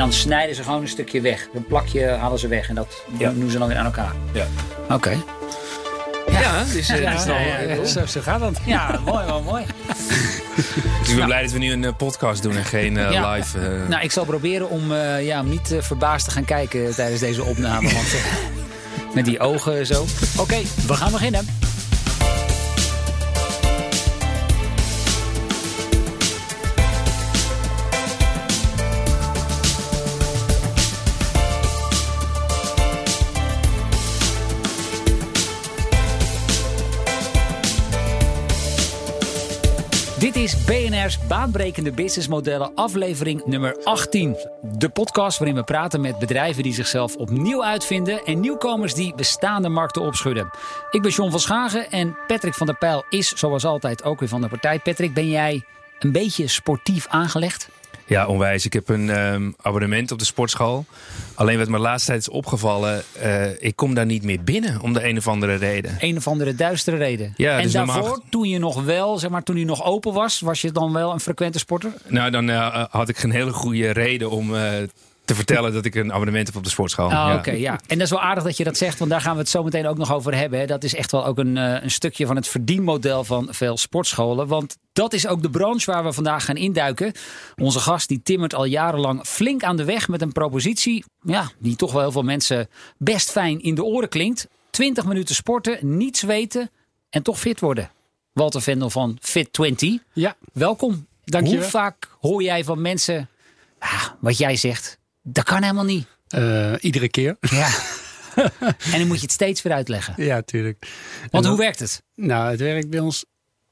dan snijden ze gewoon een stukje weg. Een plakje halen ze weg en dat Ja. doen ze dan weer aan elkaar. Ja. Oké. Ja, dus, eh, Ja, dus dan- ja, ja, ja. Zo, zo gaat dat. Ja, mooi, wel mooi. dus ik ben blij dat we nu een eh, podcast doen en geen eh, Ja. live. eh, Nou, ik zal proberen om, eh, ja, om niet eh, verbaasd te gaan kijken tijdens deze opname. Want eh, met die ogen zo. Oké, we gaan beginnen. Is BNR's Baanbrekende Businessmodellen, aflevering nummer 18. De podcast waarin we praten met bedrijven die zichzelf opnieuw uitvinden en nieuwkomers die bestaande markten opschudden. Ik ben John van Schagen en Patrick van der Pijl is zoals altijd ook weer van de partij. Patrick, ben jij een beetje sportief aangelegd? Ja, onwijs. Ik heb een ehm, abonnement op de sportschool. Alleen wat me de laatste tijd is opgevallen, eh, ik kom daar niet meer binnen om de een of andere reden. Een of andere duistere reden. Ja, en dus normaal- daarvoor, toen je nog wel, zeg maar, toen je nog open was, was je dan wel een frequente sporter? Nou, dan eh, had ik geen hele goede reden om eh, te vertellen dat ik een abonnement heb op de sportschool. Ja. Oké, ja. En dat is wel aardig dat je dat zegt, want daar gaan we het zo meteen ook nog over hebben. Hè. Dat is echt wel ook een, eh, een stukje van het verdienmodel van veel sportscholen. Want dat is ook de branche waar we vandaag gaan induiken. Onze gast die timmert al jarenlang flink aan de weg met een propositie. Ja, die toch wel heel veel mensen best fijn in de oren klinkt. 20 minuten sporten, niets weten en toch fit worden. Walter Vendel van Fit20. Ja, Welkom. Dankjewel. Hoe vaak hoor jij van mensen ah, wat jij zegt? Dat kan helemaal niet. eh, iedere keer. Ja. en dan moet je het steeds weer uitleggen. Ja, tuurlijk. Want dan- hoe werkt het? Nou, het werkt bij ons.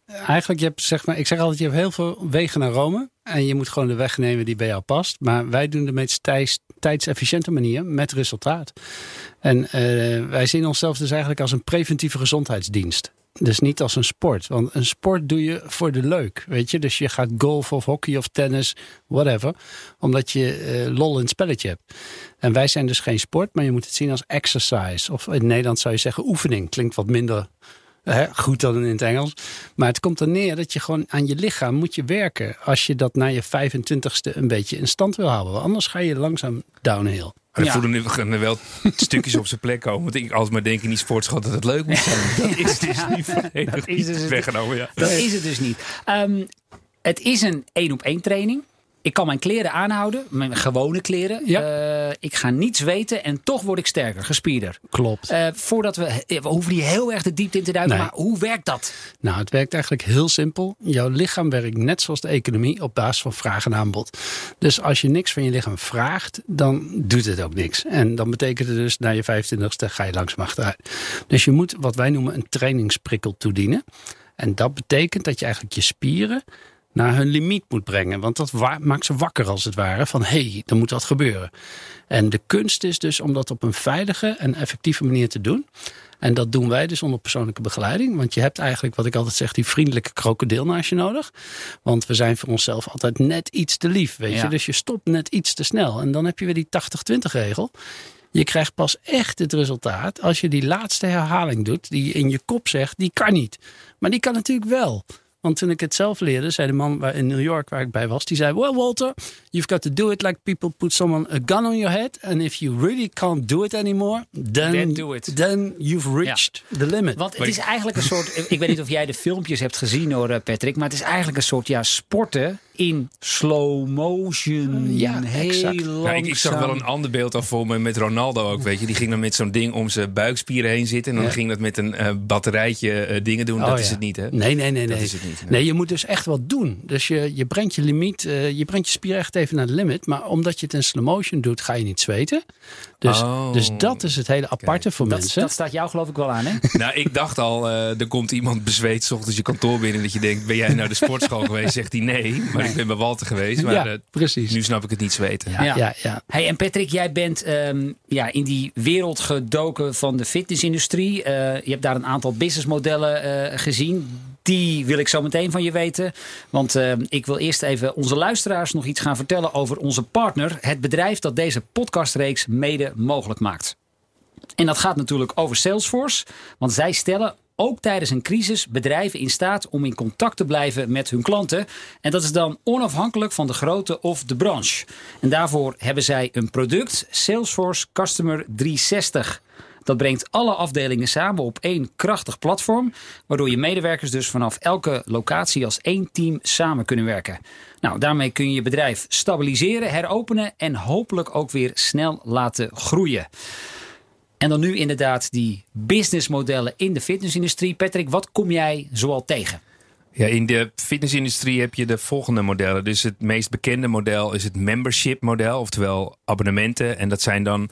Eigenlijk, je hebt, zeg maar, ik zeg altijd, je hebt heel veel wegen naar Rome. En je moet gewoon de weg nemen die bij jou past. Maar wij doen de meest tijds, tijdsefficiënte manier met resultaat. En eh, wij zien onszelf dus eigenlijk als een preventieve gezondheidsdienst. Dus niet als een sport. Want een sport doe je voor de leuk. Weet je, dus je gaat golf of hockey of tennis, whatever. Omdat je eh, lol in het spelletje hebt. En wij zijn dus geen sport, maar je moet het zien als exercise. Of in Nederland zou je zeggen oefening. Klinkt wat minder hè, goed dan in het Engels. Maar het komt er neer dat je gewoon aan je lichaam moet je werken. Als je dat na je 25ste een beetje in stand wil houden. Want anders ga je langzaam downhill. Maar Ja. ik voelde nu gaan wel stukjes op zijn plek komen. Want ik als maar denk in die sportschool dat het leuk moet zijn. Dat is dus niet volledig dat is dus- weggenomen. Ja. Dat is het dus niet. Ehm, het is een één op één training. Ik kan mijn kleren aanhouden, mijn gewone kleren. Ja. Eh, ik ga niets weten en toch word ik sterker, gespierder. Klopt. Eh, voordat we, eh, we hoeven niet heel erg de diepte in te duiken, Nee. maar hoe werkt dat? Nou, het werkt eigenlijk heel simpel. Jouw lichaam werkt net zoals de economie op basis van vraag en aanbod. Dus als je niks van je lichaam vraagt, dan doet het ook niks. En dan betekent het dus na je 25ste ga je langzaam achteruit. Dus je moet wat wij noemen een trainingsprikkel toedienen. En dat betekent dat je eigenlijk je spieren naar hun limiet moet brengen. Want dat maakt ze wakker als het ware. Van hé, hey, er moet wat gebeuren. En de kunst is dus om dat op een veilige en effectieve manier te doen. En dat doen wij dus onder persoonlijke begeleiding. Want je hebt eigenlijk, wat ik altijd zeg, die vriendelijke krokodil naast je nodig. Want we zijn voor onszelf altijd net iets te lief, weet Ja. je. Dus je stopt net iets te snel. En dan heb je weer die 80-20 regel. Je krijgt pas echt het resultaat als je die laatste herhaling doet. Die je in je kop zegt, die kan niet. Maar die kan natuurlijk wel. Want toen ik het zelf leerde, zei de man waar in New York waar ik bij was, die zei: Well, Walter, you've got to do it like people put someone a gun on your head. And if you really can't do it anymore, then, Then do it. then you've reached the limit. Want het is eigenlijk een soort. Ik weet niet of jij de filmpjes hebt gezien hoor, eh, Patrick. Maar het is eigenlijk een soort ja, sporten in slow motion. Ja, heel exact. ik, ik zag wel een ander beeld al voor me met Ronaldo ook. Weet je. Die ging dan met zo'n ding om zijn buikspieren heen zitten. En dan Ja. ging dat met een eh, batterijtje eh, dingen doen. Oh, dat is het niet, hè? Nee, nee, nee. Dat nee. is het niet, nee. Nee, je moet dus echt wat doen. Dus je, je brengt je limiet, eh, je brengt je spier echt even naar de limit. Maar omdat je het in slow motion doet, ga je niet zweten. Dus, Oh. dus dat is het hele aparte voor dat, mensen. dat staat jou geloof ik wel aan, hè? Nou, ik dacht al, eh, er komt iemand bezweet 's ochtends je kantoor binnen. Dat je denkt, ben jij naar de sportschool geweest? Zegt hij nee, maar ik ben bij Walter geweest. Maar ja, eh, precies. nu snap ik het niet zweten. ja, Ja. ja. Ja, Hey, en Patrick, jij bent ehm, ja, in die wereld gedoken van de fitnessindustrie. Eh, je hebt daar een aantal businessmodellen eh, gezien. Die wil ik zo meteen van je weten. Want ehm, ik wil eerst even onze luisteraars nog iets gaan vertellen over onze partner. Het bedrijf dat deze podcastreeks mede mogelijk maakt. En dat gaat natuurlijk over Salesforce. Want zij stellen ook tijdens een crisis bedrijven in staat om in contact te blijven met hun klanten. En dat is dan onafhankelijk van de grootte of de branche. En daarvoor hebben zij een product, Salesforce Customer 360. Dat brengt alle afdelingen samen op één krachtig platform, waardoor je medewerkers dus vanaf elke locatie als één team samen kunnen werken. Nou, daarmee kun je je bedrijf stabiliseren, heropenen en hopelijk ook weer snel laten groeien. En dan nu inderdaad die businessmodellen in de fitnessindustrie. Patrick, wat kom jij zoal tegen? Ja, in de fitnessindustrie heb je de volgende modellen. Dus het meest bekende model is het membership model, oftewel abonnementen. En dat zijn dan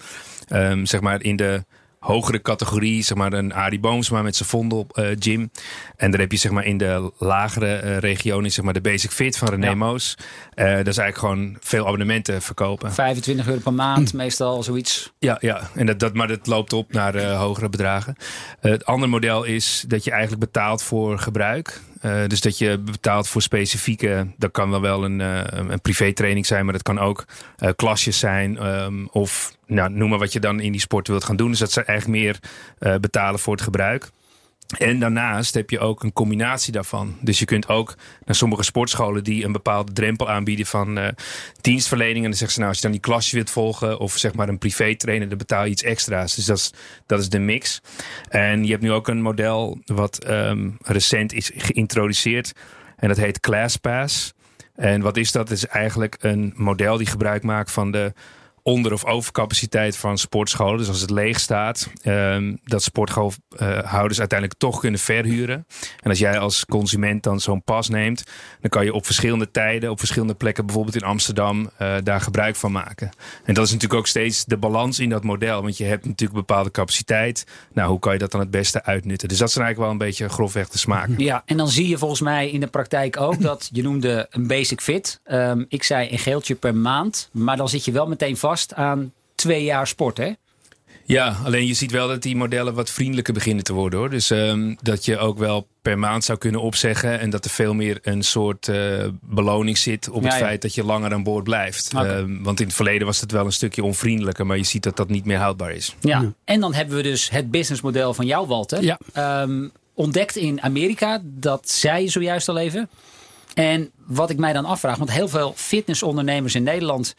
um, zeg maar in de hogere categorie, zeg maar een Arie Boomsma met zijn Vondel uh, gym. En dan heb je zeg maar in de lagere uh, regionen zeg maar de Basic Fit van René ja. Moos. Uh, dat is eigenlijk gewoon veel abonnementen verkopen. 25 euro per maand meestal, zoiets. Ja, ja. En dat, dat, maar dat loopt op naar hogere bedragen. het andere model is dat je eigenlijk betaalt voor gebruik. Uh, dus dat je betaalt voor specifieke, dat kan wel wel een, uh, een privé training zijn, maar dat kan ook uh, klasjes zijn. Um, of nou, noem maar wat je dan in die sport wilt gaan doen. Dus dat ze eigenlijk meer betalen voor het gebruik. En daarnaast heb je ook een combinatie daarvan. Dus je kunt ook naar sommige sportscholen die een bepaalde drempel aanbieden van uh, dienstverlening. En dan zeggen ze nou, als je dan die klasje wilt volgen of zeg maar een privé trainer, dan betaal je iets extra's. Dus dat is, dat is de mix. En je hebt nu ook een model wat um, recent is geïntroduceerd. En dat heet ClassPass. En wat is dat? Het is eigenlijk een model die gebruik maakt van de onder- of overcapaciteit van sportscholen. Dus als het leeg staat, um, dat sportschoolhouders uiteindelijk toch kunnen verhuren. En als jij als consument dan zo'n pas neemt, dan kan je op verschillende tijden, op verschillende plekken, bijvoorbeeld in Amsterdam, uh, daar gebruik van maken. En dat is natuurlijk ook steeds de balans in dat model. Want je hebt natuurlijk bepaalde capaciteit. Nou, hoe kan je dat dan het beste uitnutten? Dus dat zijn eigenlijk wel een beetje grofweg de smaak. Ja, en dan zie je volgens mij in de praktijk ook dat je noemde een basic fit. Um, ik zei een geeltje per maand, maar dan zit je wel meteen vast aan twee jaar sport, hè? Ja, alleen je ziet wel dat die modellen wat vriendelijker beginnen te worden hoor. Dus um, dat je ook wel per maand zou kunnen opzeggen. En dat er veel meer een soort uh, beloning zit op het ja. feit dat je langer aan boord blijft. Okay. Um, want in het verleden was het wel een stukje onvriendelijker. Maar je ziet dat dat niet meer houdbaar is. Ja, ja. en dan hebben we dus het businessmodel van jou, Walter. Ja. Um, ontdekt in Amerika. Dat zei je zojuist al even. En wat ik mij dan afvraag, want heel veel fitnessondernemers in Nederland,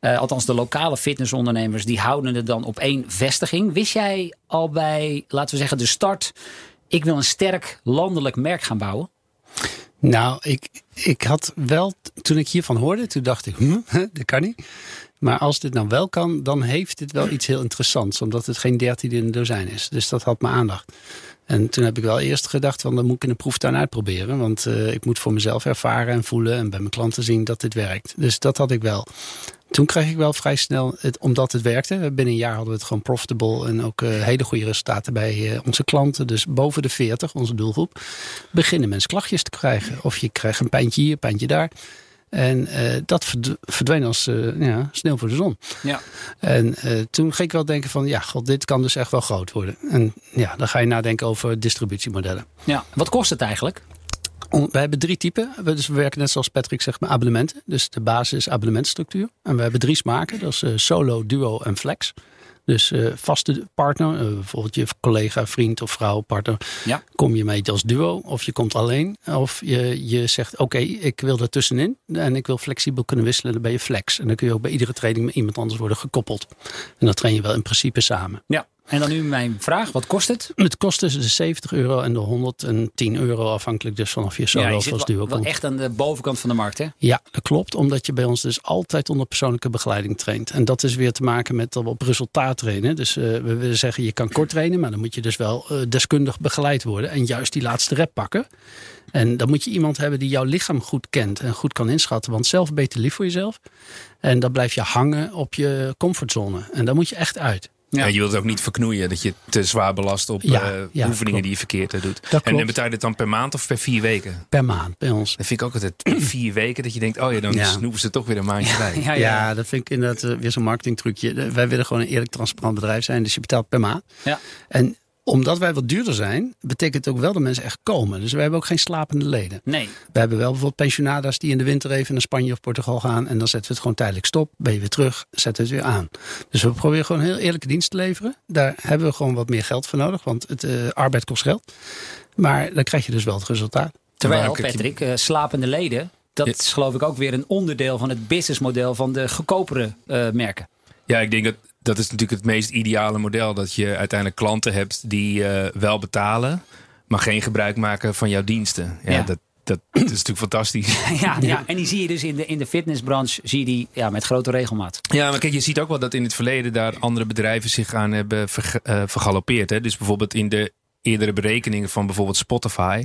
uh, althans de lokale fitnessondernemers, die houden het dan op één vestiging. Wist jij al bij, laten we zeggen, de start, ik wil een sterk landelijk merk gaan bouwen? Nou, ik, ik had wel, toen ik hiervan hoorde, toen dacht ik, hm, dat kan niet. Maar als dit nou wel kan, dan heeft dit wel iets heel interessants. Omdat het geen dertiende in een dozijn is. Dus dat had mijn aandacht. En toen heb ik wel eerst gedacht, van, dan moet ik in de proeftuin uitproberen. Want uh, ik moet voor mezelf ervaren en voelen en bij mijn klanten zien dat dit werkt. Dus dat had ik wel. Toen kreeg ik wel vrij snel, het, omdat het werkte. Binnen een jaar hadden we het gewoon profitable en ook uh, hele goede resultaten bij uh, onze klanten. Dus boven de 40, onze doelgroep, beginnen mensen klachtjes te krijgen. Of je krijgt een pijntje hier, een pijntje daar. En uh, dat verdween als uh, ja, sneeuw voor de zon. Ja. En uh, toen ging ik wel denken van, ja, god, dit kan dus echt wel groot worden. En ja, dan ga je nadenken over distributiemodellen. Ja, wat kost het eigenlijk? We hebben drie typen. We, dus we werken net zoals Patrick zegt met abonnementen. Dus de basis is abonnementstructuur. En we hebben drie smaken. Dat is solo, duo en flex. Dus uh, vaste partner, uh, bijvoorbeeld je collega, vriend of vrouw, partner. Ja. Kom je mee als duo of je komt alleen. Of je, je zegt oké, okay, ik wil er tussenin. En ik wil flexibel kunnen wisselen. Dan ben je flex. En dan kun je ook bij iedere training met iemand anders worden gekoppeld. En dat train je wel in principe samen. Ja. En dan nu mijn vraag, wat kost het? Het kost dus de 70 euro en de 110 euro afhankelijk dus vanaf je solo ja, je als duo wel echt aan de bovenkant van de markt hè? Ja, dat klopt. Omdat je bij ons dus altijd onder persoonlijke begeleiding traint. En dat is weer te maken met dat we op resultaat trainen. Dus uh, we willen zeggen je kan kort trainen, maar dan moet je dus wel uh, deskundig begeleid worden. En juist die laatste rep pakken. En dan moet je iemand hebben die jouw lichaam goed kent en goed kan inschatten. Want zelf beter lief voor jezelf. En dan blijf je hangen op je comfortzone. En daar moet je echt uit. Ja. ja. je wilt het ook niet verknoeien, dat je te zwaar belast op ja, uh, ja, oefeningen klopt. die je verkeerd doet. Dat en dan betaal je het dan per maand of per vier weken? Per maand bij ons. Dat vind ik ook altijd vier weken dat je denkt, oh ja, dan snoepen ze toch weer een maandje bij. Ja, ja, dat vind ik inderdaad uh, weer zo'n marketingtrucje. Wij willen gewoon een eerlijk transparant bedrijf zijn, dus je betaalt per maand. Ja. En omdat wij wat duurder zijn, betekent ook wel dat mensen echt komen. Dus we hebben ook geen slapende leden. Nee. We hebben wel bijvoorbeeld pensionadas die in de winter even naar Spanje of Portugal gaan. En dan zetten we het gewoon tijdelijk stop. Ben je weer terug, zetten we het weer aan. Dus we proberen gewoon een heel eerlijke dienst te leveren. Daar hebben we gewoon wat meer geld voor nodig. Want het uh, arbeid kost geld. Maar dan krijg je dus wel het resultaat. Terwijl, Patrick, uh, slapende leden, dat is geloof ik ook weer een onderdeel van het businessmodel van de goedkopere uh, merken. Ja, ik denk dat dat is natuurlijk het meest ideale model. Dat je uiteindelijk klanten hebt die uh, wel betalen, maar geen gebruik maken van jouw diensten. Ja, ja. Dat, dat, is natuurlijk fantastisch. Ja, ja, en die zie je dus in de, in de fitnessbranche zie je die, ja, met grote regelmaat. Ja, maar kijk, je ziet ook wel dat in het verleden daar andere bedrijven zich aan hebben ver, uh, vergalopeerd. Hè? Dus bijvoorbeeld in de eerdere berekeningen van bijvoorbeeld Spotify.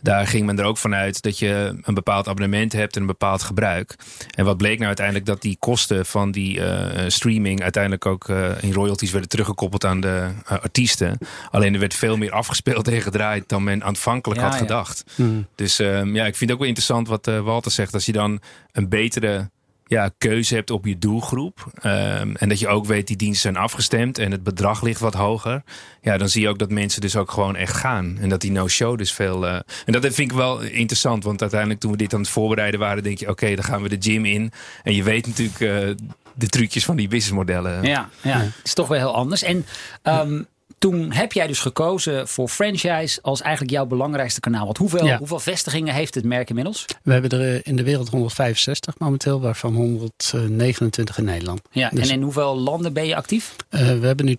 Daar ging men er ook vanuit dat je een bepaald abonnement hebt en een bepaald gebruik. En wat bleek nou uiteindelijk dat die kosten van die uh, streaming uiteindelijk ook uh, in royalties werden teruggekoppeld aan de uh, artiesten. Alleen er werd veel meer afgespeeld en gedraaid dan men aanvankelijk ja, had gedacht. Hmm. Dus um, ja, ik vind het ook wel interessant wat Walter zegt. Als je dan een betere ja, keuze hebt op je doelgroep. Um, en dat je ook weet die diensten zijn afgestemd en het bedrag ligt wat hoger. Ja, dan zie je ook dat mensen dus ook gewoon echt gaan. En dat die no-show dus veel. Uh, en dat vind ik wel interessant, want uiteindelijk toen we dit aan het voorbereiden waren, denk je: oké, okay, dan gaan we de gym in. En je weet natuurlijk. Uh, de trucjes van die businessmodellen. Ja, ja, het is toch wel heel anders. En um, toen heb jij dus gekozen voor franchise als eigenlijk jouw belangrijkste kanaal. Want hoeveel, ja. hoeveel vestigingen heeft het merk inmiddels? We hebben er in de wereld 165 momenteel, waarvan 129 in Nederland. Ja, dus, en in hoeveel landen ben je actief? Uh, we hebben nu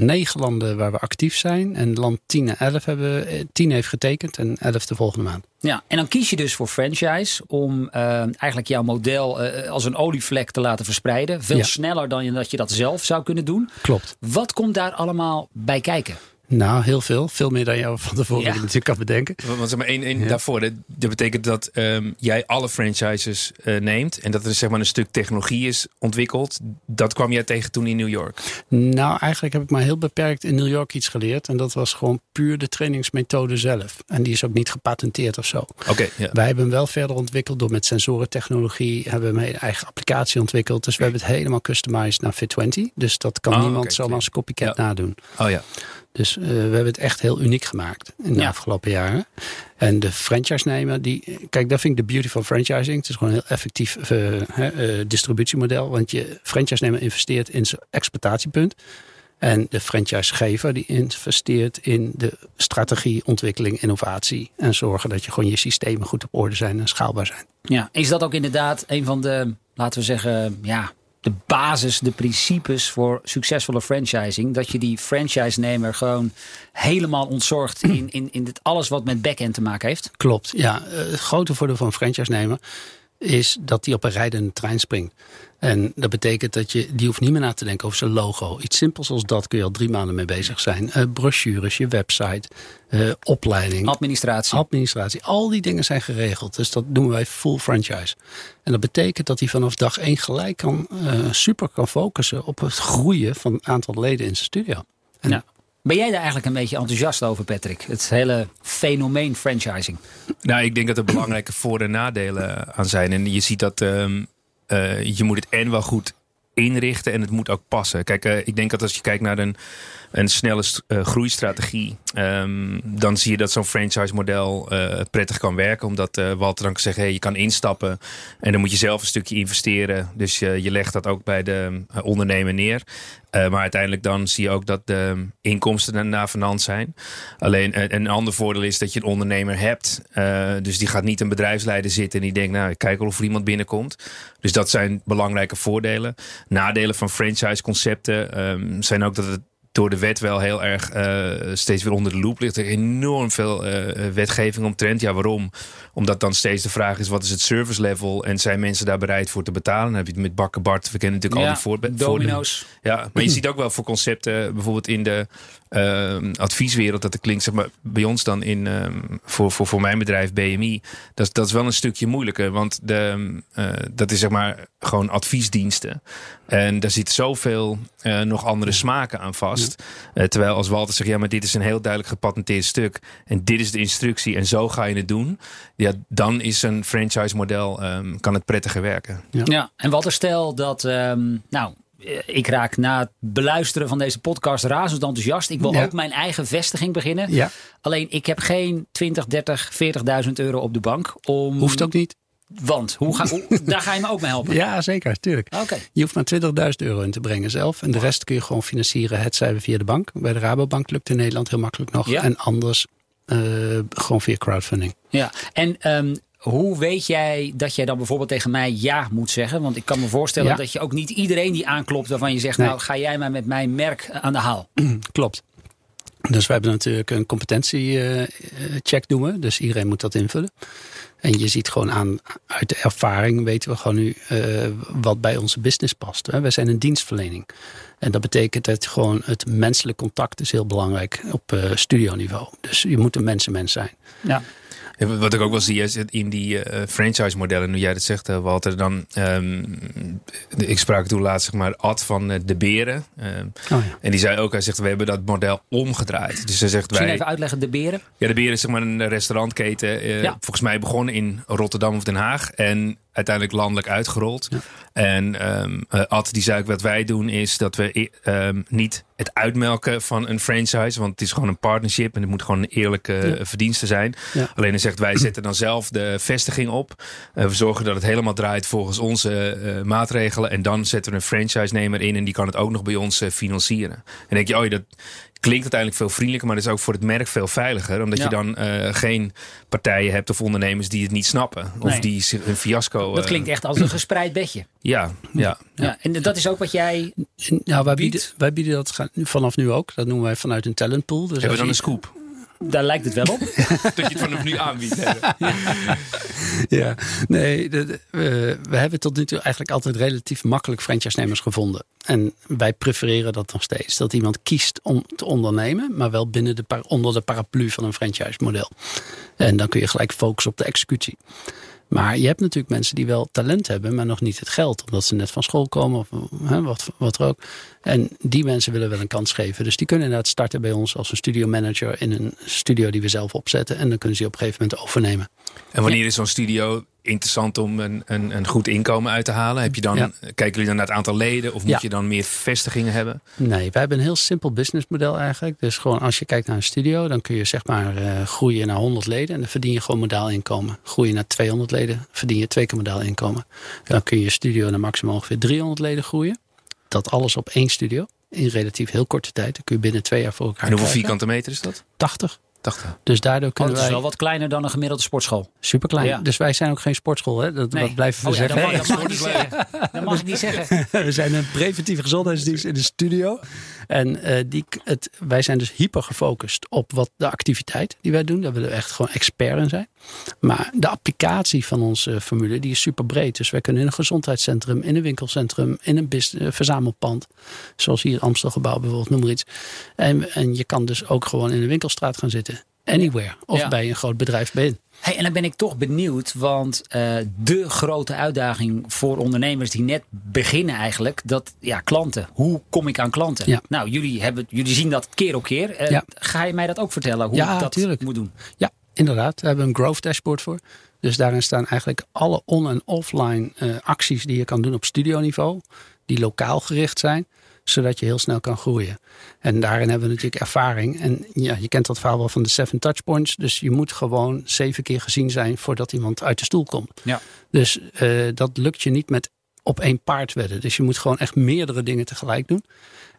negen landen waar we actief zijn. En land 10 en 11 hebben, 10 heeft getekend en 11 de volgende maand. Ja, en dan kies je dus voor franchise om uh, eigenlijk jouw model uh, als een olievlek te laten verspreiden. Veel ja. sneller dan je, dat je dat zelf zou kunnen doen. Klopt. Wat komt daar allemaal bij kijken? Nou, heel veel. Veel meer dan je van tevoren ja. natuurlijk kan bedenken. Want zeg maar één, één ja. daarvoor. Dat, dat betekent dat um, jij alle franchises uh, neemt. En dat er zeg maar een stuk technologie is ontwikkeld. Dat kwam jij tegen toen in New York? Nou, eigenlijk heb ik maar heel beperkt in New York iets geleerd. En dat was gewoon puur de trainingsmethode zelf. En die is ook niet gepatenteerd of zo. Okay, ja. Wij hebben hem wel verder ontwikkeld door met sensorentechnologie. Hebben we een eigen applicatie ontwikkeld. Dus we hebben het helemaal customized naar Fit20. Dus dat kan oh, niemand okay, zomaar als copycat ja. nadoen. Oh ja. Dus uh, we hebben het echt heel uniek gemaakt in de ja. afgelopen jaren. En de franchise-nemer, die, kijk, dat vind ik de beauty van franchising. Het is gewoon een heel effectief uh, uh, distributiemodel. Want je franchise-nemer investeert in zijn exploitatiepunt. En de franchisegever die investeert in de strategie, ontwikkeling, innovatie. En zorgen dat je gewoon je systemen goed op orde zijn en schaalbaar zijn. Ja, is dat ook inderdaad een van de, laten we zeggen, ja, de basis, de principes voor succesvolle franchising. Dat je die franchise-nemer gewoon helemaal ontzorgt in, in, in dit alles wat met back-end te maken heeft. Klopt, ja. Het grote voordeel van een franchise-nemer is dat die op een rijdende trein springt. En dat betekent dat je, die hoeft niet meer na te denken over zijn logo. Iets simpels als dat kun je al drie maanden mee bezig zijn. Uh, brochures, je website, uh, opleiding. Administratie. Administratie. Al die dingen zijn geregeld. Dus dat doen wij full franchise. En dat betekent dat hij vanaf dag één gelijk kan, uh, super kan focussen op het groeien van het aantal leden in zijn studio. En ja. Ben jij daar eigenlijk een beetje enthousiast over, Patrick? Het hele fenomeen franchising. Nou, ik denk dat er belangrijke voor- en nadelen aan zijn. En je ziet dat um, uh, je moet het en wel goed inrichten en het moet ook passen. Kijk, uh, ik denk dat als je kijkt naar een, een snelle uh, groeistrategie, um, dan zie je dat zo'n franchise model uh, prettig kan werken. Omdat Walter dan kan zeggen, hey, je kan instappen en dan moet je zelf een stukje investeren. Dus je, legt dat ook bij de ondernemer neer. Maar uiteindelijk dan zie je ook dat de inkomsten daarna vanand zijn. Alleen een ander voordeel is dat je een ondernemer hebt. Dus die gaat niet een bedrijfsleider zitten en die denkt, nou, kijk wel of er iemand binnenkomt. Dus dat zijn belangrijke voordelen. Nadelen van franchise concepten um, zijn ook dat het door de wet wel heel erg uh, steeds weer onder de loep ligt. Er enorm veel uh, wetgeving omtrent. Ja, waarom? Omdat dan steeds de vraag is, wat is het service level? En zijn mensen daar bereid voor te betalen? Dan heb je het met Bakken Bart. We kennen natuurlijk ja, al die voorbeelden. Domino's. Ja, maar je ziet ook wel voor concepten, bijvoorbeeld in de uh, advieswereld, dat het klinkt, zeg maar, bij ons dan in, um, voor, voor, voor mijn bedrijf BMI, dat, dat is wel een stukje moeilijker. Want de, dat is zeg maar gewoon adviesdiensten. En daar zit zoveel nog andere smaken aan vast. Ja. terwijl als Walter zegt, ja, maar dit is een heel duidelijk gepatenteerd stuk. En dit is de instructie en zo ga je het doen. Ja, dan is een franchise model, um, kan het prettiger werken. Ja, ja en Walter, stel dat, um, nou, eh, ik raak na het beluisteren van deze podcast razend enthousiast. Ik wil Ja. ook mijn eigen vestiging beginnen. Ja, Alleen ik heb geen 20, 30, 40.000 euro op de bank. Om, hoeft ook niet. Want hoe ga, hoe- daar ga je me ook mee helpen. Ja, zeker, tuurlijk. Oké. Je hoeft maar 20.000 euro in te brengen zelf. En de rest kun je gewoon financieren. Het zij via de bank. Bij de Rabobank lukt in Nederland heel makkelijk nog. Ja. En anders eh, gewoon via crowdfunding. Ja, en ehm, hoe weet jij dat jij dan bijvoorbeeld tegen mij ja moet zeggen? Want ik kan me voorstellen Ja. dat je ook niet iedereen die aanklopt waarvan je zegt, Nee. nou ga jij maar met mijn merk aan de haal. Klopt. Dus we hebben natuurlijk een competentiecheck doen we. Dus iedereen moet dat invullen. En je ziet gewoon aan, uit de ervaring weten we gewoon nu eh, wat bij onze business past. Hè. Wij zijn een dienstverlening. En dat betekent dat gewoon het menselijk contact is heel belangrijk op eh studioniveau. Dus je moet een mensenmens zijn. Ja. Wat ik ook wel zie is in die eh, franchise modellen, nu jij dat zegt eh, Walter, dan ehm, ik sprak toen laatst zeg maar Ad van eh, de Beren. ehm, Oh ja. en die zei ook, hij zegt we hebben dat model omgedraaid. Dus hij zegt Misschien wij, even uitleggen, de beren. ja de Beren is zeg maar een restaurantketen, Ja. volgens mij begonnen in Rotterdam of Den Haag en uiteindelijk landelijk uitgerold. En eh, Ad die zei ook wat wij doen is dat we eh, ehm, niet het uitmelken van een franchise, want het is gewoon een partnership en het moet gewoon een eerlijke Ja. verdienste zijn. Ja. Alleen hij zegt wij zetten dan zelf de vestiging op. Eh, we zorgen dat het helemaal draait volgens onze eh, maatregelen en dan zetten we een franchise-nemer in en die kan het ook nog bij ons eh, financieren. En denk je, oh dat klinkt uiteindelijk veel vriendelijker, maar dat is ook voor het merk veel veiliger, omdat Ja. je dan eh, geen partijen hebt of ondernemers die het niet snappen of Nee. die zich een fiasco. Dat eh, klinkt echt als een gespreid bedje. Ja, ja. Ja. En dat is ook wat jij. Nou, wij, Biedt? bieden, wij bieden dat vanaf nu ook. Dat noemen wij vanuit een talentpool. Dus Hebben we dan je- een scoop? Daar lijkt het wel op. dat je het vanaf nu aanbiedt. Ja, nee, de- de- we, we hebben tot nu toe eigenlijk altijd relatief makkelijk franchise-nemers gevonden. En wij prefereren dat nog steeds. Dat iemand kiest om te ondernemen, maar wel binnen de, par- onder de paraplu van een franchise-model. En dan kun je gelijk focussen op de executie. Maar je hebt natuurlijk mensen die wel talent hebben, maar nog niet het geld. Omdat ze net van school komen of hè, wat, wat er ook. En die mensen willen wel een kans geven. Dus die kunnen inderdaad starten bij ons als een studio manager in een studio die we zelf opzetten. En dan kunnen ze die op een gegeven moment overnemen. En wanneer is zo'n studio interessant om een, een, een goed inkomen uit te halen? Heb je dan, Ja. Kijken jullie dan naar het aantal leden of moet Ja. je dan meer vestigingen hebben? Nee, wij hebben een heel simpel businessmodel eigenlijk. Dus gewoon als je kijkt naar een studio, dan kun je zeg maar eh, groeien naar 100 leden en dan verdien je gewoon modaal inkomen. Groei je naar 200 leden, verdien je twee keer modaal inkomen. Dan kun je je studio naar maximaal ongeveer 300 leden groeien. Dat alles op één studio in relatief heel korte tijd. Dan kun je binnen twee jaar voor elkaar En hoeveel krijgen. vierkante meter is dat? 80. 80. Dus daardoor Oh, kunnen dat is wij wel wat kleiner dan een gemiddelde sportschool. super klein. Ja. Dus wij zijn ook geen sportschool, hè? Dat, dat blijven we Oh ja, zeggen. dat, mag, dat mag ik niet zeggen. Dat mag ik niet zeggen. We zijn een preventieve gezondheidsdienst in de studio. En eh, die, het, wij zijn dus hyper gefocust op wat de activiteit die wij doen. Daar willen we echt gewoon expert in zijn. Maar de applicatie van onze formule die is super breed. Dus wij kunnen in een gezondheidscentrum, in een winkelcentrum, in een business, eh, verzamelpand. Zoals hier het Amstelgebouw bijvoorbeeld, noem maar iets. En, en je kan dus ook gewoon in een winkelstraat gaan zitten. Anywhere. Of Ja. bij een groot bedrijf ben. Hey, en dan ben ik toch benieuwd, want eh, de grote uitdaging voor ondernemers die net beginnen eigenlijk, dat ja, klanten. Hoe kom ik aan klanten? Ja. Nou, jullie, hebben, jullie zien dat keer op keer. Eh, Ja. Ga je mij dat ook vertellen, hoe ik dat tuurlijk. moet doen? Ja, inderdaad. Daar hebben we een growth dashboard voor. Dus daarin staan eigenlijk alle on- en offline eh, acties die je kan doen op studioniveau. Die lokaal gericht zijn. Zodat je heel snel kan groeien. En daarin hebben we natuurlijk ervaring. En ja, je kent dat verhaal wel van de seven touchpoints. Dus je moet gewoon zeven keer gezien zijn voordat iemand uit de stoel komt. Ja. Dus eh, dat lukt je niet met op één paard wedden. Dus je moet gewoon echt meerdere dingen tegelijk doen.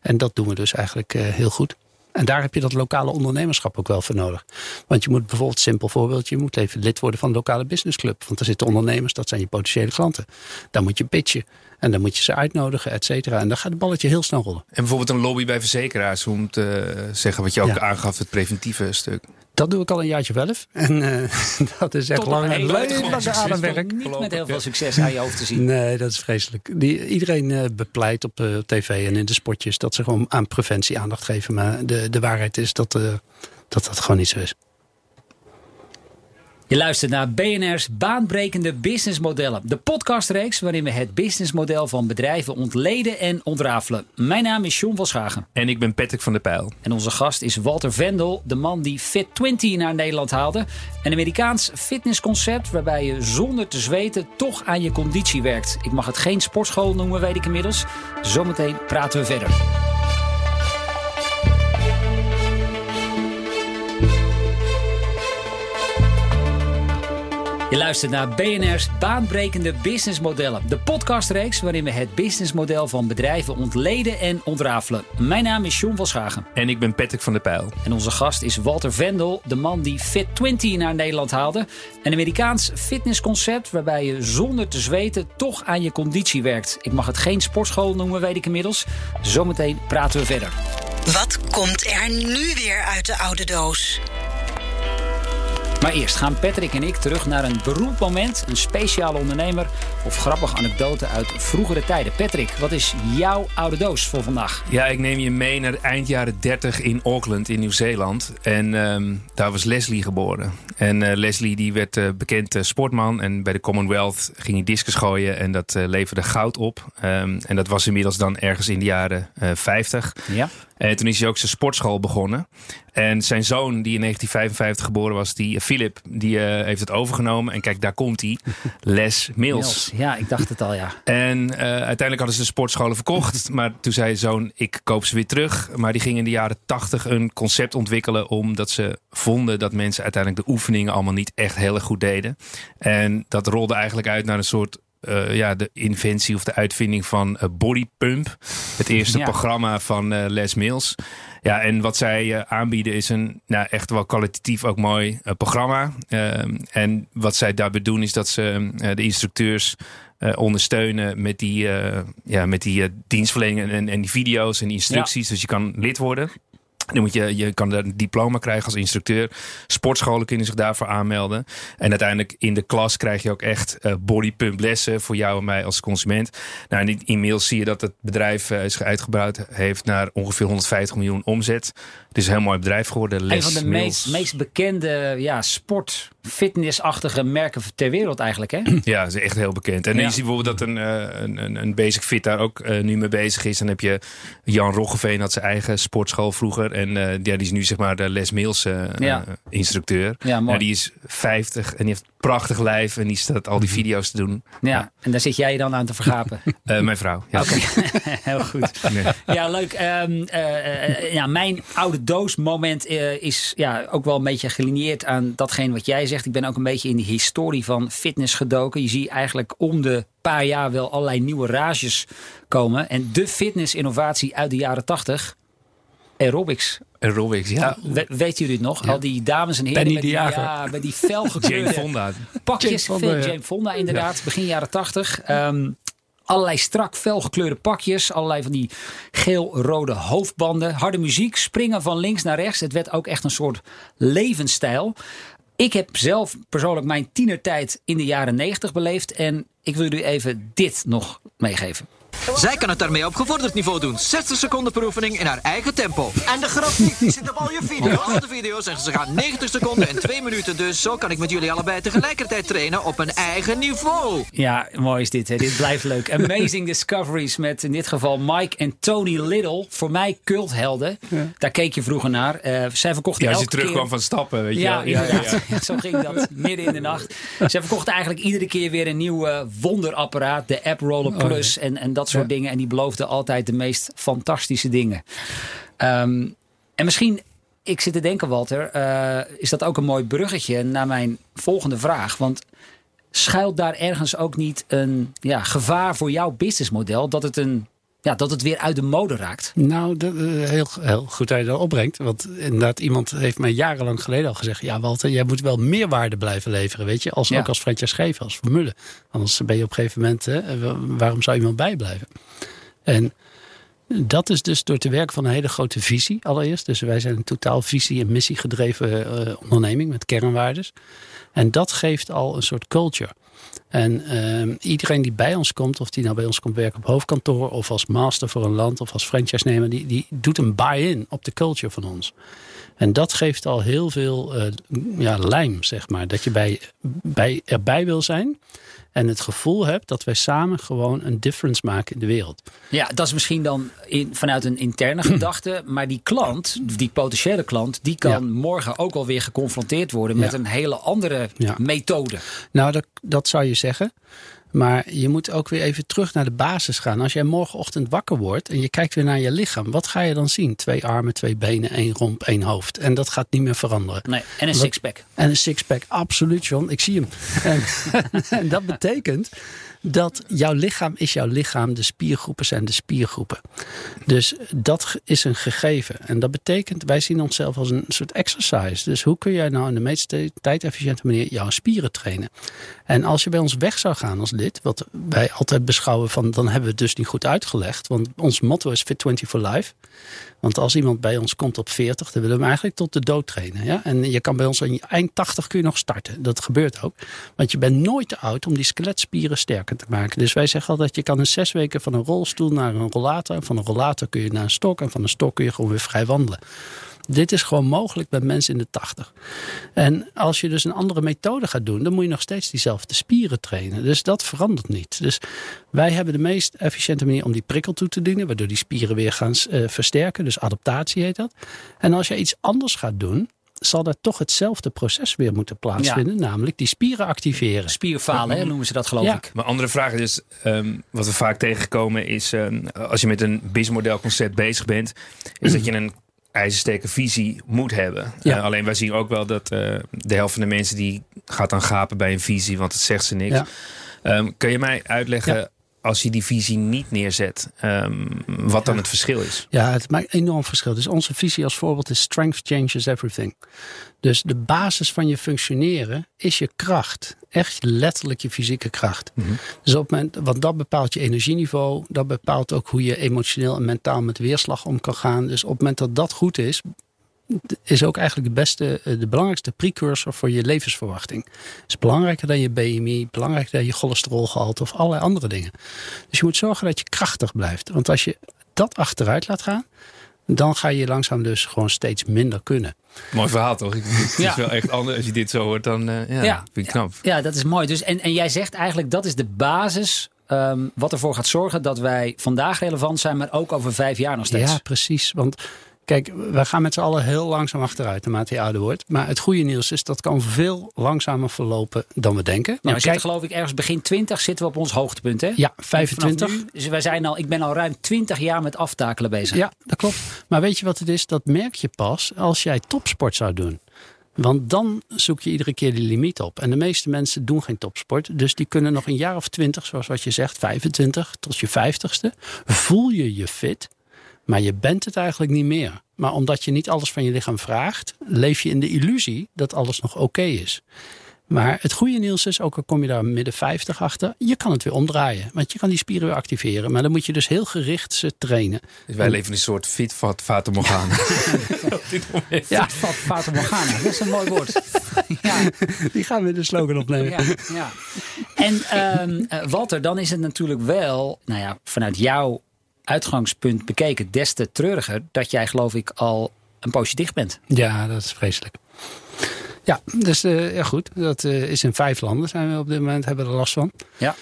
En dat doen we dus eigenlijk eh, heel goed. En daar heb je dat lokale ondernemerschap ook wel voor nodig. Want je moet bijvoorbeeld, simpel voorbeeldje, je moet even lid worden van de lokale businessclub. Want daar zitten ondernemers, dat zijn je potentiële klanten. Dan moet je pitchen. En dan moet je ze uitnodigen, et cetera. En dan gaat het balletje heel snel rollen. En bijvoorbeeld een lobby bij verzekeraars, om te zeggen wat je ook Ja. aangaf, het preventieve stuk. Dat doe ik al een jaartje zelf. En eh, dat is echt Tot op lang en leuk succes. ademwerk. Niet met heel veel succes aan je hoofd te zien. Nee, dat is vreselijk. Die, iedereen eh, bepleit op eh, tv en in de spotjes dat ze gewoon aan preventie aandacht geven. Maar de, de waarheid is dat, eh, dat dat gewoon niet zo is. Je luistert naar BNR's Baanbrekende Businessmodellen. De podcastreeks waarin we het businessmodel van bedrijven ontleden en ontrafelen. Mijn naam is John van Schagen. En ik ben Patrick van der Pijl. En onze gast is Walter Vendel, de man die Fit20 naar Nederland haalde. Een Amerikaans fitnessconcept waarbij je zonder te zweten toch aan je conditie werkt. Ik mag het geen sportschool noemen, weet ik inmiddels. Zometeen praten we verder. Je luistert naar BNR's Baanbrekende Businessmodellen. De podcastreeks waarin we het businessmodel van bedrijven ontleden en ontrafelen. Mijn naam is John van Schagen. En ik ben Patrick van der Pijl. En onze gast is Walter Vendel, de man die Fit20 naar Nederland haalde. Een Amerikaans fitnessconcept waarbij je zonder te zweten toch aan je conditie werkt. Ik mag het geen sportschool noemen, weet ik inmiddels. Zometeen praten we verder. Wat komt er nu weer uit de oude doos? Maar eerst gaan Patrick en ik terug naar een beroemd moment, een speciale ondernemer of grappige anekdote uit vroegere tijden. Patrick, wat is jouw oude doos voor vandaag? Ja, ik neem je mee naar eind jaren 30 in Auckland in Nieuw-Zeeland. En ehm, daar was Leslie geboren. En uh, Leslie die werd uh, bekend uh, sportman en bij de Commonwealth ging hij discus gooien en dat leverde goud op. Um, en dat was inmiddels dan ergens in de jaren 50. Ja. En toen is hij ook zijn sportschool begonnen. En zijn zoon, die in 1955 geboren was, die Philip, die uh, heeft het overgenomen. En kijk, daar komt hij. Les Mills. Mills. Ja, ik dacht het al, ja. En uh, uiteindelijk hadden ze de sportscholen verkocht. Maar toen zei zoon, ik koop ze weer terug. Maar die ging in de jaren 80 een concept ontwikkelen. Omdat ze vonden dat mensen uiteindelijk de oefeningen allemaal niet echt heel erg goed deden. En dat rolde eigenlijk uit naar een soort uh, ja, de inventie of de uitvinding van uh, Body Pump. Het eerste ja. programma van uh, Les Mills. Ja, en wat zij aanbieden is een nou, echt wel kwalitatief ook mooi programma. Ehm, en wat zij daarbij doen is dat ze de instructeurs ondersteunen met die, ja, met die dienstverlening en, en die video's en die instructies. Ja. Dus je kan lid worden. Dan moet je, je kan een diploma krijgen als instructeur. Sportscholen kunnen zich daarvoor aanmelden. En uiteindelijk in de klas krijg je ook echt uh, bodypump lessen voor jou en mij als consument. Nou, en inmiddels zie je dat het bedrijf uh, zich uitgebreid heeft naar ongeveer 150 miljoen omzet. Het is een heel mooi bedrijf geworden. Les een van de meest, meest bekende ja, sport fitnessachtige merken ter wereld eigenlijk, hè? Ja, dat is echt heel bekend. En ja. je ziet bijvoorbeeld dat een, een, een Basic Fit daar ook uh, nu mee bezig is. Dan heb je Jan Roggeveen had zijn eigen sportschool vroeger. En uh, ja, die is nu zeg maar de Les Mills uh, ja. instructeur. Ja, mooi. die is 50 en die heeft prachtig lijf. En die staat al die video's te doen. Ja, ja. en daar zit jij dan aan te vergapen? mijn vrouw, ja. Okay. heel goed. Nee. Ja, leuk. Um, ja, mijn oude doos moment is ja, ook wel een beetje gelineerd aan datgene wat jij zegt. Ik ben ook een beetje in die historie van fitness gedoken. Je ziet eigenlijk om de paar jaar wel allerlei nieuwe rages komen. En de fitness-innovatie uit de jaren tachtig, aerobics. Aerobics, ja. We, weet jullie het nog? Ja. Al die dames en heren Penny met die, die ja, met die felgekleurde Jane Fonda. pakjes. Jane Fonda, ja. Jane Fonda inderdaad, begin jaren tachtig. Um, allerlei strak felgekleurde pakjes. Allerlei van die geel-rode hoofdbanden. Harde muziek, springen van links naar rechts. Het werd ook echt een soort levensstijl. Ik heb zelf persoonlijk mijn tienertijd in de jaren 90 beleefd. En ik wil jullie even dit nog meegeven. Zij kan het daarmee op gevorderd niveau doen. 60 seconden per oefening in haar eigen tempo. En de grafiek die zit op al je video's. Al de video's en ze gaan 90 seconden en 2 minuten. Dus zo kan ik met jullie allebei tegelijkertijd trainen op een eigen niveau. Ja, mooi is dit. Hè? Dit blijft leuk. Amazing Discoveries met in dit geval Mike en Tony Little. Voor mij culthelden. Ja. Daar keek je vroeger naar. Uh, zij verkochten ja, als je terugkwam keer... van stappen, weet je ja, wel. Ja, ja, ja, ja. Zo ging dat midden in de nacht. Zij verkochten eigenlijk iedere keer weer een nieuw uh, wonderapparaat. De App Roller Plus oh, en, en dat soort ja. dingen. En die beloofde altijd de meest fantastische dingen. Um, en misschien, ik zit te denken, Walter, uh, is dat ook een mooi bruggetje naar mijn volgende vraag. Want schuilt daar ergens ook niet een ja, gevaar voor jouw businessmodel dat het een ja, dat het weer uit de mode raakt. Nou, dat, uh, heel, heel goed dat je dat opbrengt. Want inderdaad, iemand heeft mij jarenlang geleden al gezegd... ja, Walter, jij moet wel meer waarde blijven leveren, weet je. Als, Ja. Ook als franchisegever, als formule. Anders ben je op een gegeven moment... Hè, wa- waarom zou iemand bijblijven? En dat is dus door te werken van een hele grote visie allereerst. Dus wij zijn een totaal visie- en missiegedreven eh, onderneming met kernwaardes. En dat geeft al een soort culture. En ehm, iedereen die bij ons komt, of die nou bij ons komt werken op hoofdkantoor, of als master voor een land, of als franchise-nemer, die, die doet een buy-in op de culture van ons. En dat geeft al heel veel eh, ja, lijm, zeg maar. Dat je bij, bij, erbij wil zijn. En het gevoel hebt dat wij samen gewoon een difference maken in de wereld. Ja, dat is misschien dan in, vanuit een interne gedachte. Maar die klant, die potentiële klant, die kan Ja. morgen ook alweer geconfronteerd worden met Ja. een hele andere Ja. methode. Nou, dat, dat zou je zeggen. Maar je moet ook weer even terug naar de basis gaan. Als jij morgenochtend wakker wordt en je kijkt weer naar je lichaam, wat ga je dan zien? Twee armen, twee benen, één romp, één hoofd. En dat gaat niet meer veranderen. Nee, en een sixpack. En een sixpack, absoluut John. Ik zie hem. En, en dat betekent dat jouw lichaam is jouw lichaam. De spiergroepen zijn de spiergroepen. Dus dat is een gegeven. En dat betekent, wij zien onszelf als een soort exercise. Dus hoe kun jij nou in de meest tijdefficiënte manier jouw spieren trainen? En als je bij ons weg zou gaan als lid, wat wij altijd beschouwen van, dan hebben we het dus niet goed uitgelegd. Want ons motto is Fit 20 for Life. Want als iemand bij ons komt op 40, dan willen we hem eigenlijk tot de dood trainen. Ja? En je kan bij ons aan eind 80 kun je nog starten. Dat gebeurt ook. Want je bent nooit te oud om die skeletspieren sterker te maken. Dus wij zeggen altijd, je kan in zes weken van een rolstoel naar een rollator. En van een rollator kun je naar een stok. En van een stok kun je gewoon weer vrij wandelen. Dit is gewoon mogelijk bij mensen in de 80. En als je dus een andere methode gaat doen, dan moet je nog steeds diezelfde spieren trainen. Dus dat verandert niet. Dus wij hebben de meest efficiënte manier om die prikkel toe te dienen, waardoor die spieren weer gaan eh, versterken. Dus adaptatie heet dat. En als je iets anders gaat doen, zal er toch hetzelfde proces weer moeten plaatsvinden, namelijk die spieren activeren. Spierfalen hè, noemen ze dat geloof Ja. ik. Maar andere vraag is, ehm, wat we vaak tegenkomen is, ehm, als je met een BIS-model concept bezig bent, is dat je een ijzersterke visie moet hebben. Ja. Eh, alleen wij zien ook wel dat eh, de helft van de mensen die gaat dan gapen bij een visie, want het zegt ze niks. Ja. Ehm, kun je mij uitleggen. Als je die visie niet neerzet, ehm, wat dan het verschil is? Ja, het maakt enorm verschil. Dus onze visie als voorbeeld is strength changes everything. Dus de basis van je functioneren is je kracht. Echt letterlijk je fysieke kracht. Dus op het moment, want dat bepaalt je energieniveau. Dat bepaalt ook hoe je emotioneel en mentaal met weerslag om kan gaan. Dus op het moment dat dat goed is, is ook eigenlijk de beste, eh, de belangrijkste precursor voor je levensverwachting. is belangrijker dan je BMI, belangrijker dan je cholesterolgehalte of allerlei andere dingen. Dus je moet zorgen dat je krachtig blijft. Want als je dat achteruit laat gaan, dan ga je langzaam dus gewoon steeds minder kunnen. Mooi verhaal toch? Het Ja. is wel echt anders. Als je dit zo hoort, dan eh, ja, Ja. vind ik knap. Ja, dat is mooi. Dus, en, en jij zegt eigenlijk dat is de basis ehm, wat ervoor gaat zorgen dat wij vandaag relevant zijn, maar ook over vijf jaar nog steeds. Ja, precies. Want kijk, we gaan met z'n allen heel langzaam achteruit naarmate je ouder wordt. Maar het goede nieuws is dat kan veel langzamer verlopen dan we denken. Nou, we zitten geloof ik ergens begin 20 zitten we op ons hoogtepunt. Hè? ja, Vanaf 25. nu, dus wij zijn al, ik ben al ruim 20 jaar met aftakelen bezig. Ja, dat klopt. Maar weet je wat het is? Dat merk je pas als jij topsport zou doen. Want dan zoek je iedere keer die limiet op. En de meeste mensen doen geen topsport. Dus die kunnen nog een jaar of twintig, zoals wat je zegt, 25 tot je 50ste. Voel je je fit, maar je bent het eigenlijk niet meer. Maar omdat je niet alles van je lichaam vraagt, leef je in de illusie dat alles nog oké is. Maar het goede nieuws is, ook al kom je daar midden 50 achter, je kan het weer omdraaien. Want je kan die spieren weer activeren. Maar dan moet je dus heel gericht ze trainen. Dus wij leven in een soort fit Fata Morgana. Op dit moment. Ja. Fat, Fata Morgana, dat is een mooi woord. ja, Die gaan we de slogan opnemen. ja, ja. En ehm, eh, Walter, dan is het natuurlijk wel, nou ja, vanuit jouw uitgangspunt bekeken, des te treuriger dat jij geloof ik al een poosje dicht bent. Ja, dat is vreselijk. Ja, dus eh, ja, goed. Dat eh, is in vijf landen zijn we op dit moment, hebben er last van. Ja.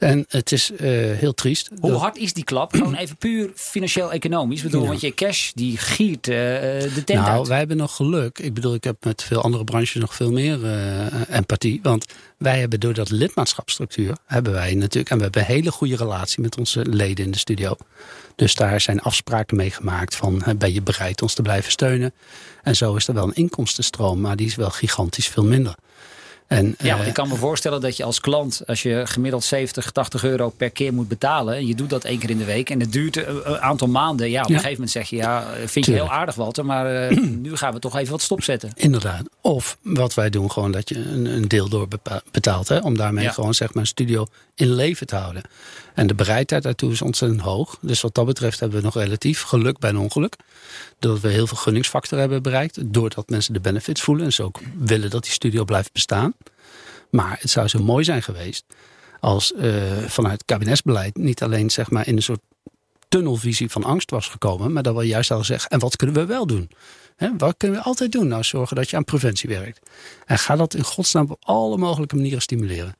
En het is eh, heel triest. Hoe Dat- hard is die klap? Gewoon even puur financieel-economisch. Ik bedoel, Ja. want je cash die giert eh, de tent nou, uit. wij hebben nog geluk. Ik bedoel, ik heb met veel andere branches nog veel meer eh, empathie. Want wij hebben door dat lidmaatschapsstructuur, hebben wij natuurlijk, en we hebben een hele goede relatie met onze leden in de studio. Dus daar zijn afspraken mee gemaakt van, eh, ben je bereid ons te blijven steunen? En zo is er wel een inkomstenstroom, maar die is wel gigantisch veel minder. En, Ja, want eh, ik kan me voorstellen dat je als klant, als je gemiddeld 70, 80 euro per keer moet betalen. En je doet dat één keer in de week. En het duurt een aantal maanden. Ja, op een Ja. gegeven moment zeg je, ja, vind je heel aardig Walter. Maar eh, nu gaan we toch even wat stopzetten. Inderdaad. Of wat wij doen, gewoon dat je een, een deel door betaalt. Hè, om daarmee Ja. gewoon zeg maar een studio in leven te houden. En de bereidheid daartoe is ontzettend hoog. Dus wat dat betreft hebben we nog relatief geluk bij een ongeluk. Doordat we heel veel gunningsfactor hebben bereikt. Doordat mensen de benefits voelen. En ze ook willen dat die studio blijft bestaan. Maar het zou zo mooi zijn geweest als eh, vanuit kabinetsbeleid niet alleen zeg maar in een soort tunnelvisie van angst was gekomen, maar dat we juist hadden gezegd, en wat kunnen we wel doen? Wat kunnen we altijd doen? Nou, zorgen dat je aan preventie werkt. En ga dat in godsnaam op alle mogelijke manieren stimuleren.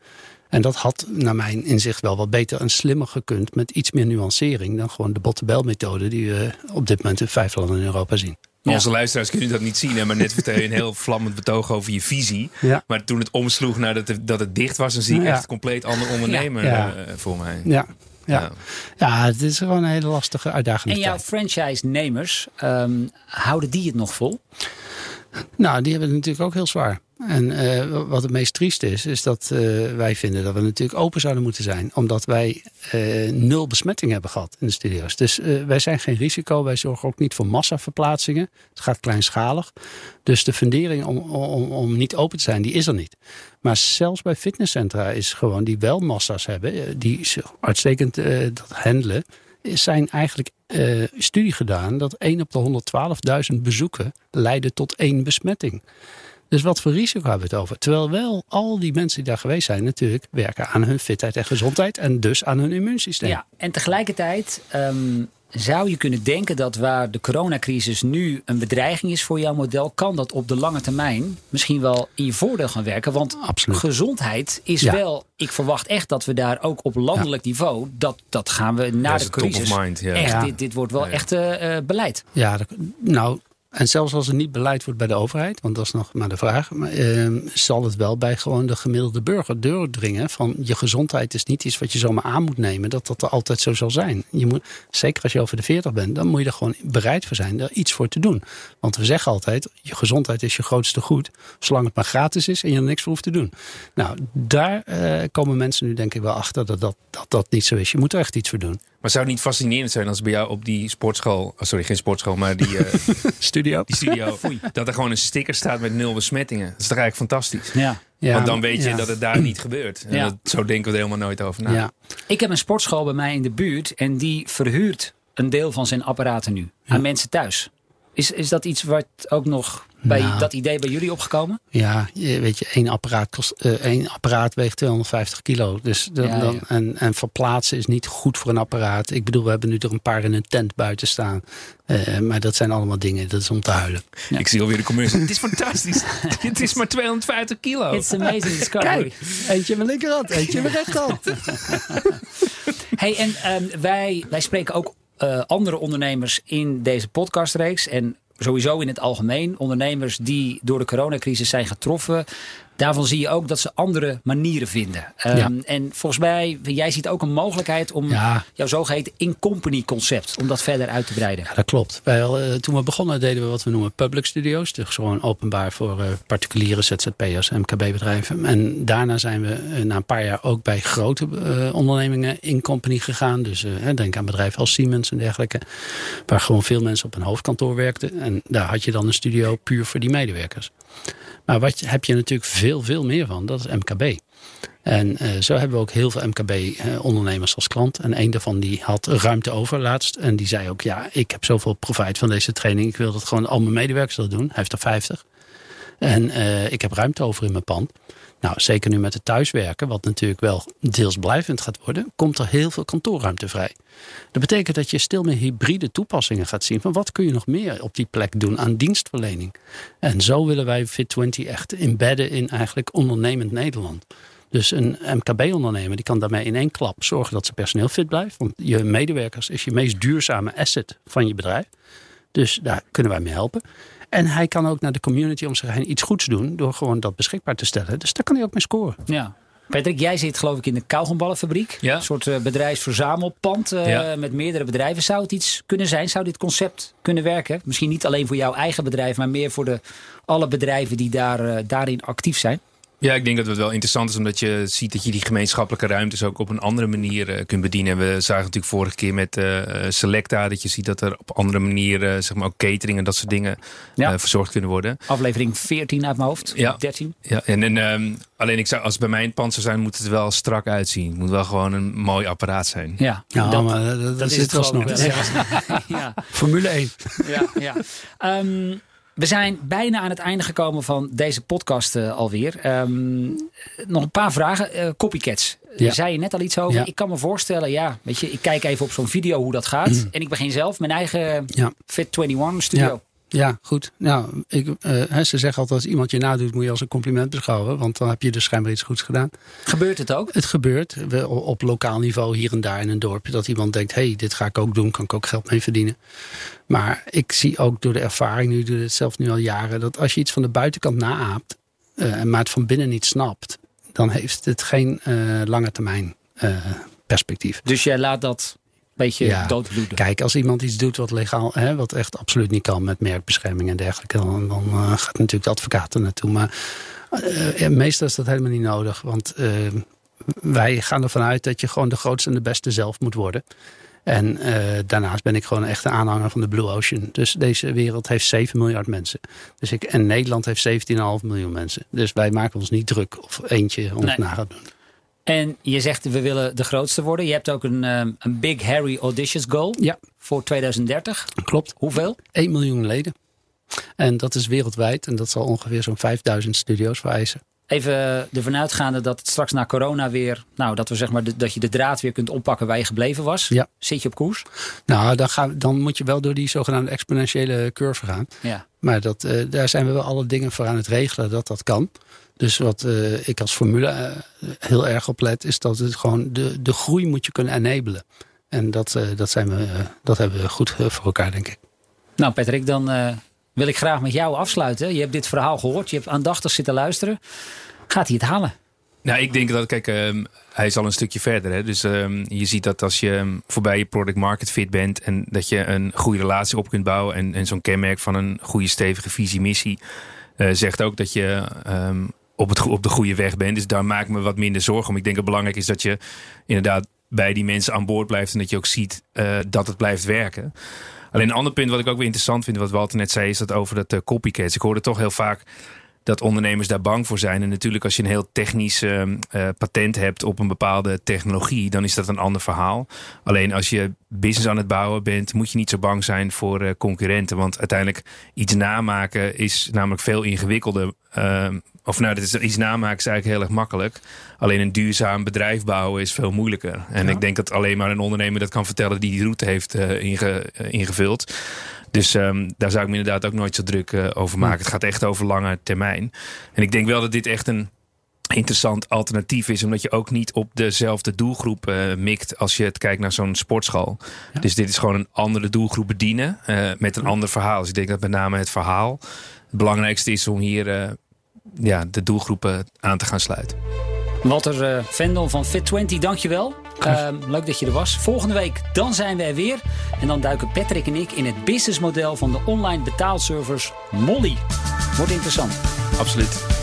En dat had naar mijn inzicht wel wat beter en slimmer gekund met iets meer nuancering dan gewoon de bottebel-methode die we op dit moment in vijf landen in Europa zien. Ja. Onze luisteraars kunnen dat niet zien, hè, maar net vertel je een heel vlammend betoog over je visie. Ja. Maar toen het omsloeg naar dat het, dat het dicht was, dan zie ik Ja. echt een compleet ander ondernemer Ja. eh, voor mij. Ja, ja. Ja. ja. het is gewoon een hele lastige uitdaging. En jouw franchise-nemers, ehm, houden die het nog vol? Nou, die hebben het natuurlijk ook heel zwaar. En eh, wat het meest triest is, is dat eh, wij vinden dat we natuurlijk open zouden moeten zijn. Omdat wij eh, nul besmetting hebben gehad in de studio's. Dus wij zijn geen risico. Wij zorgen ook niet voor massaverplaatsingen. Het gaat kleinschalig. Dus de fundering om, om, om niet open te zijn, die is er niet. Maar zelfs bij fitnesscentra is gewoon die wel massa's hebben. Die uitstekend dat handelen. zijn eigenlijk studie gedaan dat 1 op de 112.000 bezoeken leiden tot één besmetting. Dus wat voor risico hebben we het over? Terwijl wel al die mensen die daar geweest zijn natuurlijk werken aan hun fitheid en gezondheid en dus aan hun immuunsysteem. Ja, en tegelijkertijd ehm, zou je kunnen denken dat waar de coronacrisis nu een bedreiging is voor jouw model, kan dat op de lange termijn misschien wel in je voordeel gaan werken. Want Absoluut. gezondheid is Ja. wel, ik verwacht echt dat we daar ook op landelijk niveau, dat, dat gaan we na de is top of crisis. mind, ja. Echt, Ja. dit, dit wordt wel Ja. echt eh, eh, beleid. Ja, nou, en zelfs als er niet beleid wordt bij de overheid, want dat is nog maar de vraag, maar, ehm, zal het wel bij gewoon de gemiddelde burger doordringen van je gezondheid is niet iets wat je zomaar aan moet nemen, dat dat er altijd zo zal zijn. Je moet, zeker als je over de 40 bent, dan moet je er gewoon bereid voor zijn er iets voor te doen. Want we zeggen altijd, je gezondheid is je grootste goed, zolang het maar gratis is en je er niks voor hoeft te doen. Nou, daar eh, komen mensen nu denk ik wel achter dat dat, dat dat niet zo is. Je moet er echt iets voor doen. Maar zou het niet fascinerend zijn als bij jou op die sportschool, oh, sorry, geen sportschool, maar die, eh, Studio? die studio, dat er gewoon een sticker staat met nul besmettingen? Dat is toch eigenlijk fantastisch? Ja. Ja, Want dan weet je ja. dat het daar niet gebeurt. En Ja. dat, zo denken we er helemaal nooit over na. Ja. Ik heb een sportschool bij mij in de buurt en die verhuurt een deel van zijn apparaten nu aan mensen thuis. Is, is dat iets wat ook nog bij Nou. dat idee bij jullie opgekomen? Ja, je- weet je, één apparaat, kost, eh, één apparaat weegt 250 kilo. Dus dan, Ja, dan. En, en verplaatsen is niet goed voor een apparaat. Ik bedoel, we hebben nu er een paar in een tent buiten staan. Eh, maar dat zijn allemaal dingen, dat is om te huilen. Ik zie alweer de commercial. Het is fantastisch. Het is maar 250 kilo. It's amazing discovery. eentje in mijn linkerhand, eentje in mijn rechterhand. Hey, en ehm, wij, wij spreken ook eh, andere ondernemers in deze podcastreeks. En sowieso in het algemeen. Ondernemers die door de coronacrisis zijn getroffen. Daarvan zie je ook dat ze andere manieren vinden. Ehm, Ja. En volgens mij, jij ziet ook een mogelijkheid om Ja. jouw zogeheten in-company concept, om dat verder uit te breiden. Ja, dat klopt. Wij, eh, toen we begonnen deden we wat we noemen public studios. Dus gewoon openbaar voor eh, particuliere ZZP'ers, MKB-bedrijven. En daarna zijn we eh, na een paar jaar ook bij grote ondernemingen in company gegaan. Dus denk aan bedrijven als Siemens en dergelijke. Waar gewoon veel mensen op een hoofdkantoor werkten. En daar had je dan een studio puur voor die medewerkers. Maar wat heb je natuurlijk veel, veel meer van. Dat is MKB. En eh, zo hebben we ook heel veel MKB-ondernemers als klant. En een daarvan die had ruimte over laatst. En die zei ook, ja, ik heb zoveel profijt van deze training. Ik wil dat gewoon al mijn medewerkers dat doen. Hij heeft er 50. En eh, ik heb ruimte over in mijn pand. Nou, zeker nu met het thuiswerken, wat natuurlijk wel deels blijvend gaat worden, komt er heel veel kantoorruimte vrij. Dat betekent dat je stil meer hybride toepassingen gaat zien. Van wat kun je nog meer op die plek doen aan dienstverlening? En zo willen wij Fit20 echt embedden in eigenlijk ondernemend Nederland. Dus een MKB-ondernemer die kan daarmee in één klap zorgen dat zijn personeel fit blijft. Want je medewerkers is je meest duurzame asset van je bedrijf. Dus daar kunnen wij mee helpen. En hij kan ook naar de community om zich heen iets goeds doen door gewoon dat beschikbaar te stellen. Dus daar kan hij ook mee scoren. Ja. Patrick, jij zit geloof ik in de kauwgomballenfabriek. Ja. Een soort eh, bedrijfsverzamelpand eh, Ja. met meerdere bedrijven. Zou het iets kunnen zijn? Zou dit concept kunnen werken? Misschien niet alleen voor jouw eigen bedrijf, maar meer voor de, alle bedrijven die daar, eh, daarin actief zijn. Ja, ik denk dat het wel interessant is omdat je ziet dat je die gemeenschappelijke ruimtes ook op een andere manier eh, kunt bedienen. We zagen natuurlijk vorige keer met eh, Selecta dat je ziet dat er op andere manieren, zeg maar ook catering en dat soort dingen Ja. eh, verzorgd kunnen worden. Aflevering 14 uit mijn hoofd. Ja. 13. Ja, en, en ehm, alleen ik zou, als het bij mij in het pand zou zijn, moet het er wel strak uitzien. Het moet wel gewoon een mooi apparaat zijn. Ja, Ja, dat, maar dat, dat dat is zit het wel. Ja. ja. Formule 1. ja, ja. Ehm, We zijn bijna aan het einde gekomen van deze podcast uh, alweer. Um, nog een paar vragen. Uh, copycats. Ja. Daar zei je net al iets over. Ja. Ik kan me voorstellen, ja, weet je, ik kijk even op zo'n video hoe dat gaat. Mm. En ik begin zelf mijn eigen Ja. Fit 21 studio. Ja, goed. Nou, ik, eh, ze zeggen altijd als iemand je nadoet moet je als een compliment beschouwen. Want dan heb je dus schijnbaar iets goeds gedaan. Gebeurt het ook? Het gebeurt wel op lokaal niveau hier en daar in een dorp. Dat iemand denkt, hé, hey, dit ga ik ook doen. Kan ik ook geld mee verdienen. Maar ik zie ook door de ervaring, nu doe ik het zelf nu al jaren. Dat als je iets van de buitenkant naaapt. eh, maar het van binnen niet snapt. Dan heeft het geen eh, lange termijn perspectief. Dus jij laat dat beetje Ja. doodbloeden. Kijk, als iemand iets doet wat legaal, hè, wat echt absoluut niet kan met merkbescherming en dergelijke, dan, dan eh, gaat natuurlijk de advocaat er naartoe. Maar eh, meestal is dat helemaal niet nodig. Want eh, wij gaan ervan uit dat je gewoon de grootste en de beste zelf moet worden. En daarnaast ben ik gewoon echt een aanhanger van de Blue Ocean. Dus deze wereld heeft 7 miljard mensen. Dus ik, en Nederland heeft 17,5 miljoen mensen. Dus wij maken ons niet druk of eentje ons Nee. na gaat doen. En je zegt we willen de grootste worden. Je hebt ook een, ehm, een Big Harry Audacious Goal Ja. voor 2030. Klopt. Hoeveel? 1 miljoen leden. En dat is wereldwijd. En dat zal ongeveer zo'n 5000 studio's vereisen. Even ervan uitgaande dat het straks na corona weer, nou dat we zeg maar de- dat je de draad weer kunt oppakken waar je gebleven was. Ja. Zit je op koers? Nou, dan, gaan, dan moet je wel door die zogenaamde exponentiële curve gaan. Ja. Maar dat, eh, daar zijn we wel alle dingen voor aan het regelen dat dat kan. Dus wat eh, ik als formule eh, heel erg op let, is dat het gewoon de, de groei moet je kunnen enabelen. En dat, eh, dat, zijn we, dat hebben we goed voor elkaar, denk ik. Nou Patrick, dan eh, wil ik graag met jou afsluiten. Je hebt dit verhaal gehoord, je hebt aandachtig zitten luisteren. Gaat hij het halen? Nou, ik denk dat, kijk, ehm, hij is al een stukje verder. Hè? Dus ehm, je ziet dat als je ehm, voorbij je product market fit bent en dat je een goede relatie op kunt bouwen en, en zo'n kenmerk van een goede stevige visie missie eh, zegt ook dat je ehm, op, het, op de goede weg bent. Dus daar maak ik me wat minder zorgen om. Ik denk dat het belangrijk is dat je inderdaad bij die mensen aan boord blijft en dat je ook ziet eh, dat het blijft werken. Alleen een ander punt wat ik ook weer interessant vind, wat Walter net zei, is dat over dat eh, copycats. Ik hoorde toch heel vaak dat ondernemers daar bang voor zijn. En natuurlijk als je een heel technisch ehm, eh, patent hebt op een bepaalde technologie, dan is dat een ander verhaal. Alleen als je business aan het bouwen bent, moet je niet zo bang zijn voor concurrenten. Want uiteindelijk iets namaken is namelijk veel ingewikkelder. Ehm, of nou, dit is, iets namaken is eigenlijk heel erg makkelijk. Alleen een duurzaam bedrijf bouwen is veel moeilijker. En ik denk dat alleen maar een ondernemer dat kan vertellen die die route heeft eh, inge- eh, ingevuld. Dus ehm, daar zou ik me inderdaad ook nooit zo druk eh, over maken. Het gaat echt over lange termijn. En ik denk wel dat dit echt een interessant alternatief is. Omdat je ook niet op dezelfde doelgroep mikt als je het kijkt naar zo'n sportschool. Dus dit is gewoon een andere doelgroep bedienen met een ander verhaal. Dus ik denk dat met name het verhaal het belangrijkste is om hier eh, ja, de doelgroepen aan te gaan sluiten. Walter eh, Vendel van Fit20, dankjewel. Ehm, leuk dat je er was. Volgende week dan zijn we er weer. En dan duiken Patrick en ik in het businessmodel van de online betaalservers Molly. Wordt interessant. Absoluut.